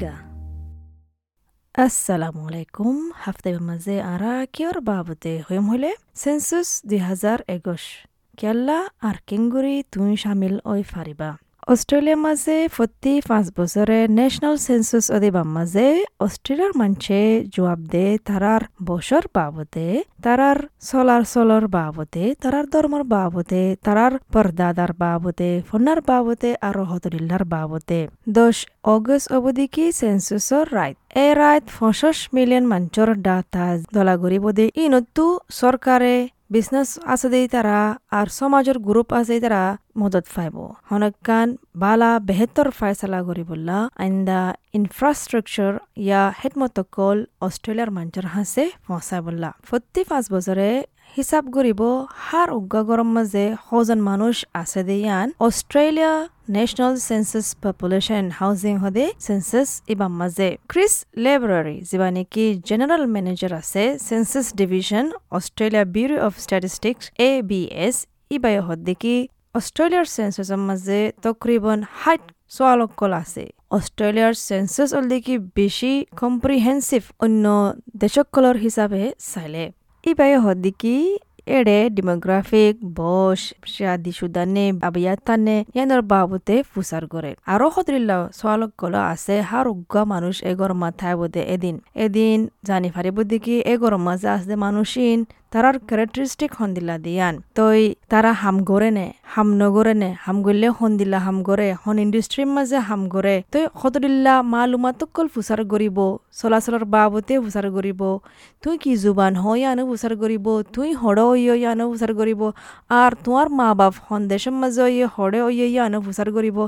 নিগা আসসালামু আলাইকুম হাফতে মাঝে আরা কিয়র বাবতে হইম হলে সেন্সুস দুই হাজার একুশ কেল্লা আর কিংগুৰি অস্ট্রেলিয়ার মাঝে প্রতি পাঁচ বছরে ন্যাশনাল সেন্সাস অদিবার মাঝে অস্ট্রেলিয়ার মানছে জবাব দে তারার বছর বাবদে তারার চলার চলর বাবদে তারার ধর্মর বাবদে তারার পর্দাদার বাবদে ফোনার বাবদে আর হতরিল্লার বাবদে। দশ অগস্ট অবধি কি সেন্সাসর রাইট এ রাইট পঁচিশ মিলিয়ন মাঞ্চর ডাটা দলাগরি বদে। ইনতো সরকারে বিজনেস আছে দেই তারা আর সমাজের গ্রুপ আছে তারা মদত পাইব হনকান বালা বেহতর ফায়সালা করিবল্লা আইন্দা ইনফ্রাস্ট্রাকচার ইয়া হেডমতকল অস্ট্রেলিয়ার মঞ্চর হাসে পৌঁছাই বললা প্রতি পাঁচ বছরে হিসাব করিব হার উজ্ঞা গরম মাঝে হজন মানুষ আছে Dewan Australia national census population housing হদে সেন্সাস ইবাম মাঝে ক্রিস লেবরারি যিবা নেকি জেনারেল ম্যানেজার আছে census division Australia bureau of statistics A B S ইবাই দেখি অস্ট্রেলিয়ার সেন্সাসের মাঝে তকরিবন হাইট সোয়ালকল আছে। অস্ট্রেলিয়ার সেন্সাস অলদিকি বেশি কম্প্রিহেন্সিভ অন্য দেশকলর হিসাবে চাইলে। হদ্দিকি এড়ে ডেমোগ্রাফিক বস শাদি সুদানে আবিয়াতানে ইয়ানোর বাবুতে ফুসার করে আরও হদ্রিল্লা সোয়ালক গলা আছে হার উগ্গা মানুষ এগর মাথায় বোধে এদিন এদিন জানি ফারি বুদ্ধি কি এগর মাঝে আসতে মানুষিন তারার ক্যারেক্টারিস্টিক হন্দিলা দিয়ান। তই তারা হাম গরে নে হাম নগরে নে হাম গলে হন্দিলা হাম গরে হন ইন্ডাস্ট্রির মাঝে হাম গরে তই হতদিল্লা মালুমাতকল ফুসার গরিব চলাচলৰ বাবতে ফুসার গরিব তুই কি জুবান হয় আনো ফুসার গরিব তুই হড় ইয়ে আনো ফুসার গরিব আর তোমার মা বাপ সন্দেশের মাঝে ইয়ে হড়ে ইয়ে আনো ফুসার গরিব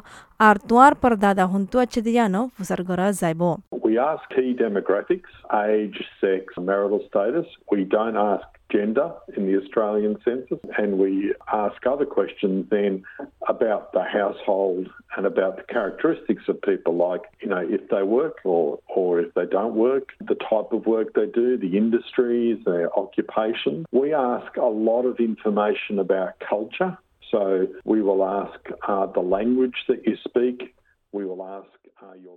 আর তোমার পর দাদা হন্তু আছে দিয়ে আনো ফুসার করা যাইব We ask key demographics, age, sex, marital status. We don't ask gender in the Australian census, and we ask other questions then about the household and about the characteristics of people, like you know if they work or or if they don't work, the type of work they do, the industries, their occupation. We ask a lot of information about culture. So we will ask uh, the language that you speak. We will ask uh, your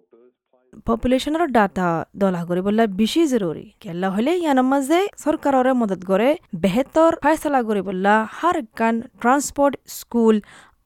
পপুলেশনের data দলা কৰিবলে বেছি জৰুৰী কেলা হলে ইয়ানৰ মাজে চৰকাৰৰে মদত কৰে বেহেতৰ ফাইচলা কৰিবলা হার কান ট্রান্সপোর্ট স্কুল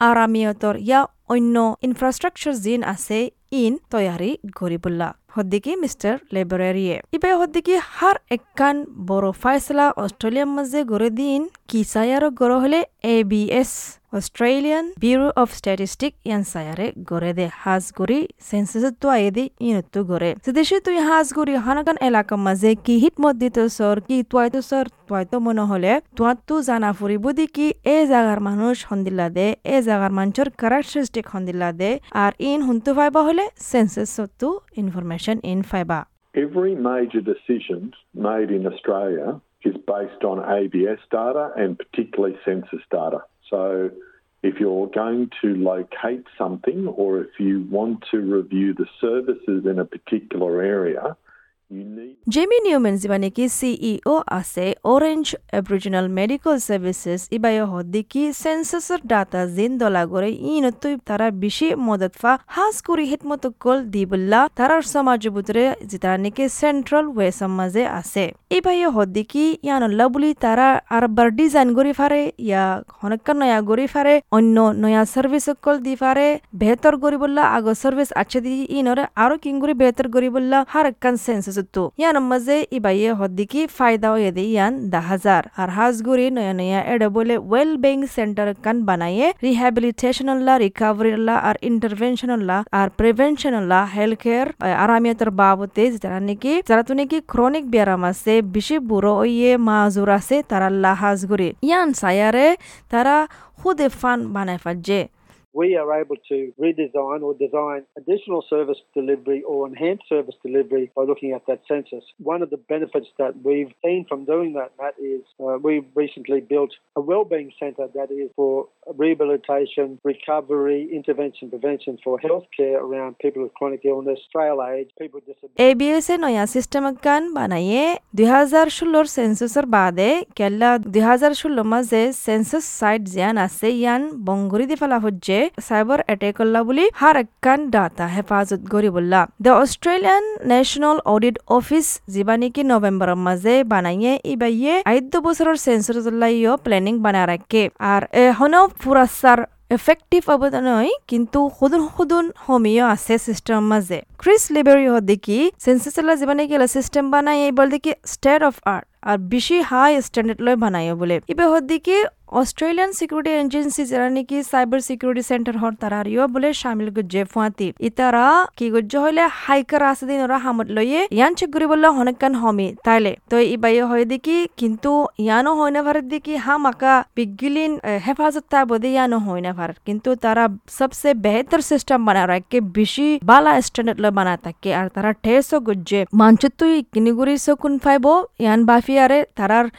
আরামিয়তৰ ইয়া অন্য ইনফ্রাস্ট্রাকচার জিন আছে ইন তৈয়ারি গরিবুল্লাহ হদ্দিকি মিস্টার লেবরেরিয়ে ইবে হদ্দিকি হার একখান বড় ফাইসলা অস্ট্রেলিয়ার মাঝে গড়ে দিন কি সায়ার গড় হলে A B S Australian bureau of statistics ইয়ান সায়ারে গড়ে দে হাজ গড়ি সেন্সাস তো আয়ে দি ইনতো গড়ে সেদেশে তুই হাজ গড়ি হানাগান এলাকা মাঝে কি হিট মদ্দিত সর কি তোয়াইতো সর তোয়াইতো মনে হলে তোয়ার তো জানা ফুরিব দি কি এ জাগার মানুষ হন্দিল্লা দে এ জাগার মানুষের ক্যারেক্টারিস্টিক হন্দিল্লা দে আর ইন হুন্তু ফাইবা হলে সেন্সাস তো ইনফরমেশন ইন ফাইবা Every major decision made in Australia is based on ABS data and particularly census data. So if you're going to locate something or if you want to review the services in a particular area, you need Jamie Newman যিবা নেকি CEO আছে Orange aboriginal medical services ইবায় হদ্দিকি সেন্সাসৰ data জিন দলা গরে ইনতই তারা বেশি মদত ফা হাস করি হিতমত কল দিবল্লা তারার সমাজ বুতরে যেটা নেকি সেন্ট্রাল ওয়ে সমাজে আছে ইবায় হদ্দিকি ইয়ান লাবুলি তারা আরবার ডিজাইন গরি ফারে ইয়া হনকা নয়া গরি ফারে অন্য নয়া সার্ভিস কল দি ফারে বেহতর গরিবল্লা আগো সার্ভিস আছে দি ইনরে আরও কিংগুরি বেহতর গরিবল্লা হার কান সেন্সাস তো ইয়ান মাঝে ইবাইয়ে হদ্দিকি ফায়দা হয়ে ইয়ান দা হাজার আর হাজগুড়ি নয়া নয়া এডে বলে ওয়েল বিং সেন্টার কান বানাইয়ে রিহ্যাবিলিটেশনল্লা রিকভারিল্লা আর ইন্টারভেনশনল্লা আর প্রিভেনশনল্লা হেলথ কেয়ার আরামিয়তর বাবতে যারা নাকি যারা তো নাকি ক্রনিক ব্যারাম আছে বেশি বুড়ো ইয়ে মাজুর আছে তারা হাজগুড়ি ইয়ান সায়ারে তারা খুদে ফান বানায় ফাজে। we are able to redesign or design additional service delivery or enhance service delivery by looking at that census. One of the benefits that we've seen from doing that, Matt, is uh, we've recently built a wellbeing centre that is for rehabilitation, recovery, intervention, prevention for healthcare around people with chronic illness, frail age, people with disabilities. ABS এ নয়া system কান বানাইয়ে দুই হাজার ষোলোর সেন্সাসের বাদে কেল্লা দুই হাজার ষোলো মাঝে সেন্সাস সাইট জিয়ান আছে ইয়ান বঙ্গুরি দি ফেলা হচ্ছে সাইবার অ্যাটাক করলা বুলি হার একখান ডাটা হেফাজত করি বললা the Australian national audit office যিবা নেকি নভেম্বরের মাঝে বানাইয়ে, ইবাইয়ে আইদ্য বছরের সেন্সর প্ল্যানিং বানায় রাখে আর এখনও ফুরাসার এফেক্টিভ অবদান নয় কিন্তু সদুন সদুন সমীয় আছে সিস্টেম মাঝে ক্রিস লিবেরি দেখি সেন্সেসলা যিমানে গেলে সিস্টেম বানাই বল দেখি স্টেট অফ আর্ট আর বেশি হাই স্ট্যান্ডার্ড লয় বানাইও বলে। ইবে হদ্দিকে অস্ট্রেলিয়ান সিকিউরিটি এজেন্সি যারা নাকি সাইবার সিকিউরিটি সেন্টার হর তারা তারারিও বলে শামিল গুজ্জে ফুয়াতি। ইতারা কি গুজ্জ হইলে হাইকার আছে দিন ওরা হামত লইয়ে ইয়ান চেক করি বললে অনেকখান হমি। তাইলে তো ই বাইয়ে হয় দেখি কিন্তু ইয়ানো হয় না ভারত দেখি হাম আকা বিগিলিন হেফাজত তা বোধে ইয়ানো হয় না ভারত কিন্তু তারা সবসে বেহতর সিস্টেম বানা রাখে বেশি বালা স্ট্যান্ডার্ড লয় বানা থাকে আর তারা ঠেসো গুজ্জে। মানচিত্র কিনিগুড়ি সকুন ফাইব ইয়ান বাফিয়ারে fiare, tarar.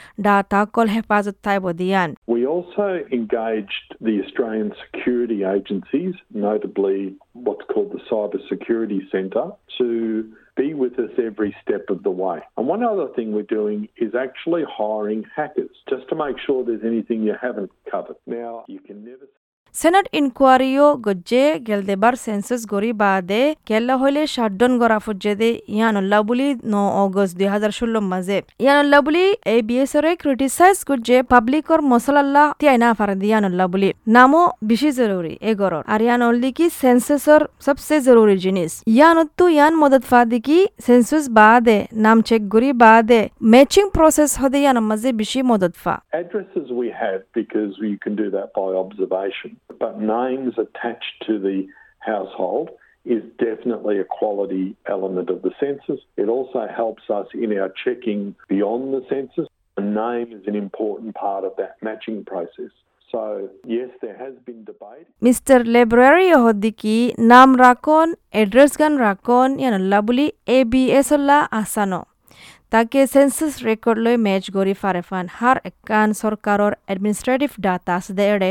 We also engaged the Australian security agencies, notably what's called the Cyber Security Centre, to be with us every step of the way. And one other thing we're doing is actually hiring hackers just to make sure there's anything you haven't covered. Now, you can never. Senate ইনকোয়ারিও গজ্জে গেলদেবার census গরি বাদে কেল্লা হইলে সাড্ডন গরা ফুজ্জেদে ইয়ানুল্লাহ বুলি ন August দুই হাজার ষোলো মাঝে ইয়ানুল্লাহ বুলি এই বিএসরে ক্রিটিসাইজ করছে পাবলিকর মশলাল্লাহ তিয়াই না ফারে ইয়ানুল্লাহ বুলি নামও বেশি জরুরি এ এগরর আর ইয়ান অলদি কি সেন্সাসর সবসে জরুরি জিনিস ইয়ানত্তু ইয়ান মদত ফাদি কি সেন্সাস বাদে নাম চেক গরি বাদে ম্যাচিং প্রসেস হদে ইয়ান মাঝে বেশি মদত ফা Addresses we have because you can do that by observation, but names attached to the household is definitely a quality element of the census. It also helps us in our checking beyond the census. A name is an important part of that matching process. So, yes, there has been debate. Mr. Library Hodiki, Nam Rakon, Address Gan Rakon, Yanalabuli, ABS Asano. তাকে census record লৈ মেচ গৰি ফাৰেফান হার একান সরকারর administrative data এড়ে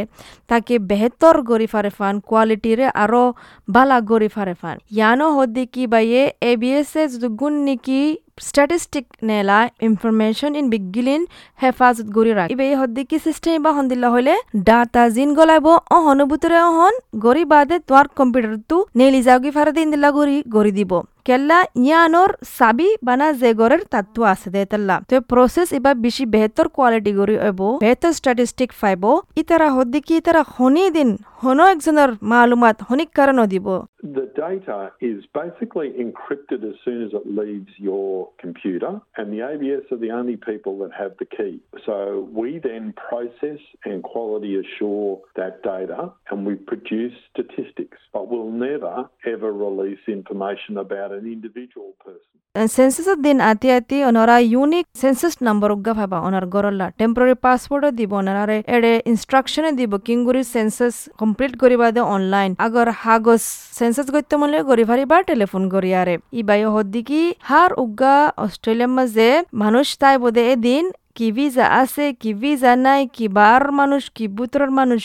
তাকে বেহতর গরি ফারেফান কোয়ালিটিরে আরও বালা গরি ফারেফান ইয়ানো হদ্দিকি বাইয়ে এ বি এস এ গুণ নিকি স্ট্যাটিস্টিক নেলা ইনফরমেশন ইন বিগিলিন হেফাজত গরি রাখ ইবে হদ্দিকি সিস্টেম বা হন্দিল্লা হইলে ডাটা জিন গলাইব অহন বুতরে অহন গরি বাদে তোয়ার কম্পিউটার তু নেলি যাওগি ফারে দিন দিল্লা গরি গরি দিব। কেল্লা ইয়ানোর সাবি বানা জেগরের তাত্ত্ব আছে দে তেল্লা তো প্রসেস ইবা বেশি বেহতর কোয়ালিটি গরি এব বেহতর স্ট্যাটিস্টিক ফাইব ইতারা হদ্দিকি ইতারা হনি দিন honno eksonar maalumat honik karano dibo. The data is basically encrypted as soon as it leaves your computer, and the ABS are the only people that have the key. So we then process and quality assure that data, and we produce statistics, but we'll never ever release information about an individual person. Census দিন আতি আতি ওনারা unique census number উগা ভাবা। ওনার গরল্লা temporary passport দিব, ওনারে এড়ে ইনস্ট্রাকশনে দিব কিংগুরি census complete করিবা দে অনলাইন আগর হাগস সেন্সাস গইতে মলে গরি ফারিবা টেলিফোন গরিয়ারে ইবাই হদ্দিকি হার উগা অস্ট্রেলিয়ার মাঝে মানুষ তাই বোধে এদিন কি ভিজা আছে, কি ভিজা নাই, কি বার মানুষ, কি বুতরের মানুষ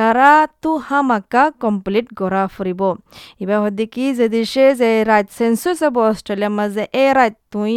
তারা তো হামাকা কমপ্লিট গড়া ফুরিব এবার হদ্দি কি যে দেশে যে রাত সেন্সুস হব অস্ট্রেলিয়ার মাঝে এ রাত তুই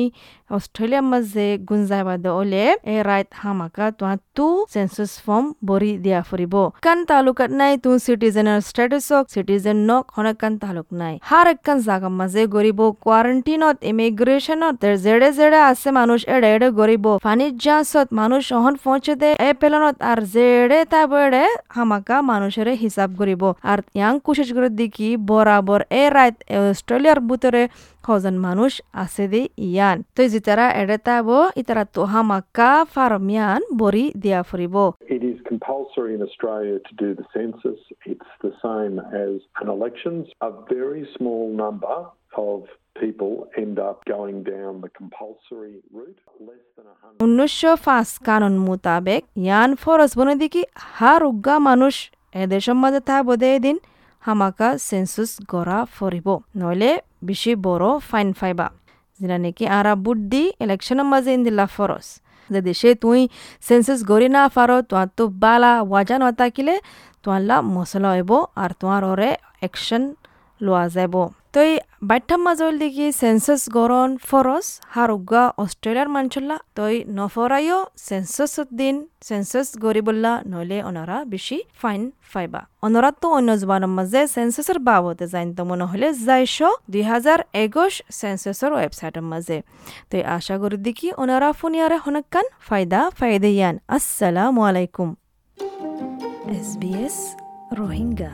অস্ট্রেলিয়ার মাঝে গুঞ্জাই বাদে ওলে এ রাত হামাকা তোমার তু সেন্সুস ফর্ম বরি দিয়া ফুরিব কান তালুকাত নাই তু সিটিজেনের স্ট্যাটাস হক সিটিজেন নক হনকান তালুক নাই। হার একখান জাগা মাঝে গরিব কোয়ারেন্টিনত ইমিগ্রেশনত জেড়ে জেড়ে আছে মানুষ এড়ে এড়ে গরিব ফানির জাসত মানুষ অহন পৌঁছে দে এ পেলনত আর জেড়ে তা বেড়ে হামাকা মানুষের হিসাব করিব আর ইয়াং কুশেষ করে দেখি বরাবর এ রাত অস্ট্রেলিয়ার ভিতরে হজন মানুষ আছে দে ইয়ান তো যেতারা এড়ে তাব ইতারা তো হামাকা ফার্মিয়ান বরি দিয়া ফুরিব It is compulsory in Australia to do the census. It's the same as an elections. A very small number of উনিশশো পাঁচ কানুন মোতাবেক ইয়ান ফরজ বনে দেখি হার উগ্গা মানুষ এদেশের মাঝে তা বোধে এদিন হামাকা সেন্সুস গড়া ফরিব। নইলে বেশি বড় ফাইন ফাইবা। যেটা নাকি আরা বুদ্ধি ইলেকশনের মাঝে ইন্দিল্লা ফরজ। যে দেশে তুই সেন্সাস গড়ি না পারো তোমার তো বালা ওয়াজা নতাকিলে তোমার মশলা হইব আর তোমার ওরে অ্যাকশন লোয়া যাব তই বাট্টা মাজল দেখি সেন্সাস গরন ফরস হারুগা অস্ট্রেলিয়ার মানচল্লা তই নফরাইও সেন্সাস দিন সেন্সাস গরিবল্লা নইলে অনারা বেশি ফাইন ফাইবা। অনরা তো অন্য জবানের মাঝে সেন্সাসের বাবদে জানতে মনে হলে যাইশ দুই হাজার একুশ সেন্সাসের ওয়েবসাইটের মাঝে তই আশা করি দেখি ওনারা ফুনিয়ারে হনকান ফায়দা ফায়দে ইয়ান। আসসালামু আলাইকুম। S B S Rohingya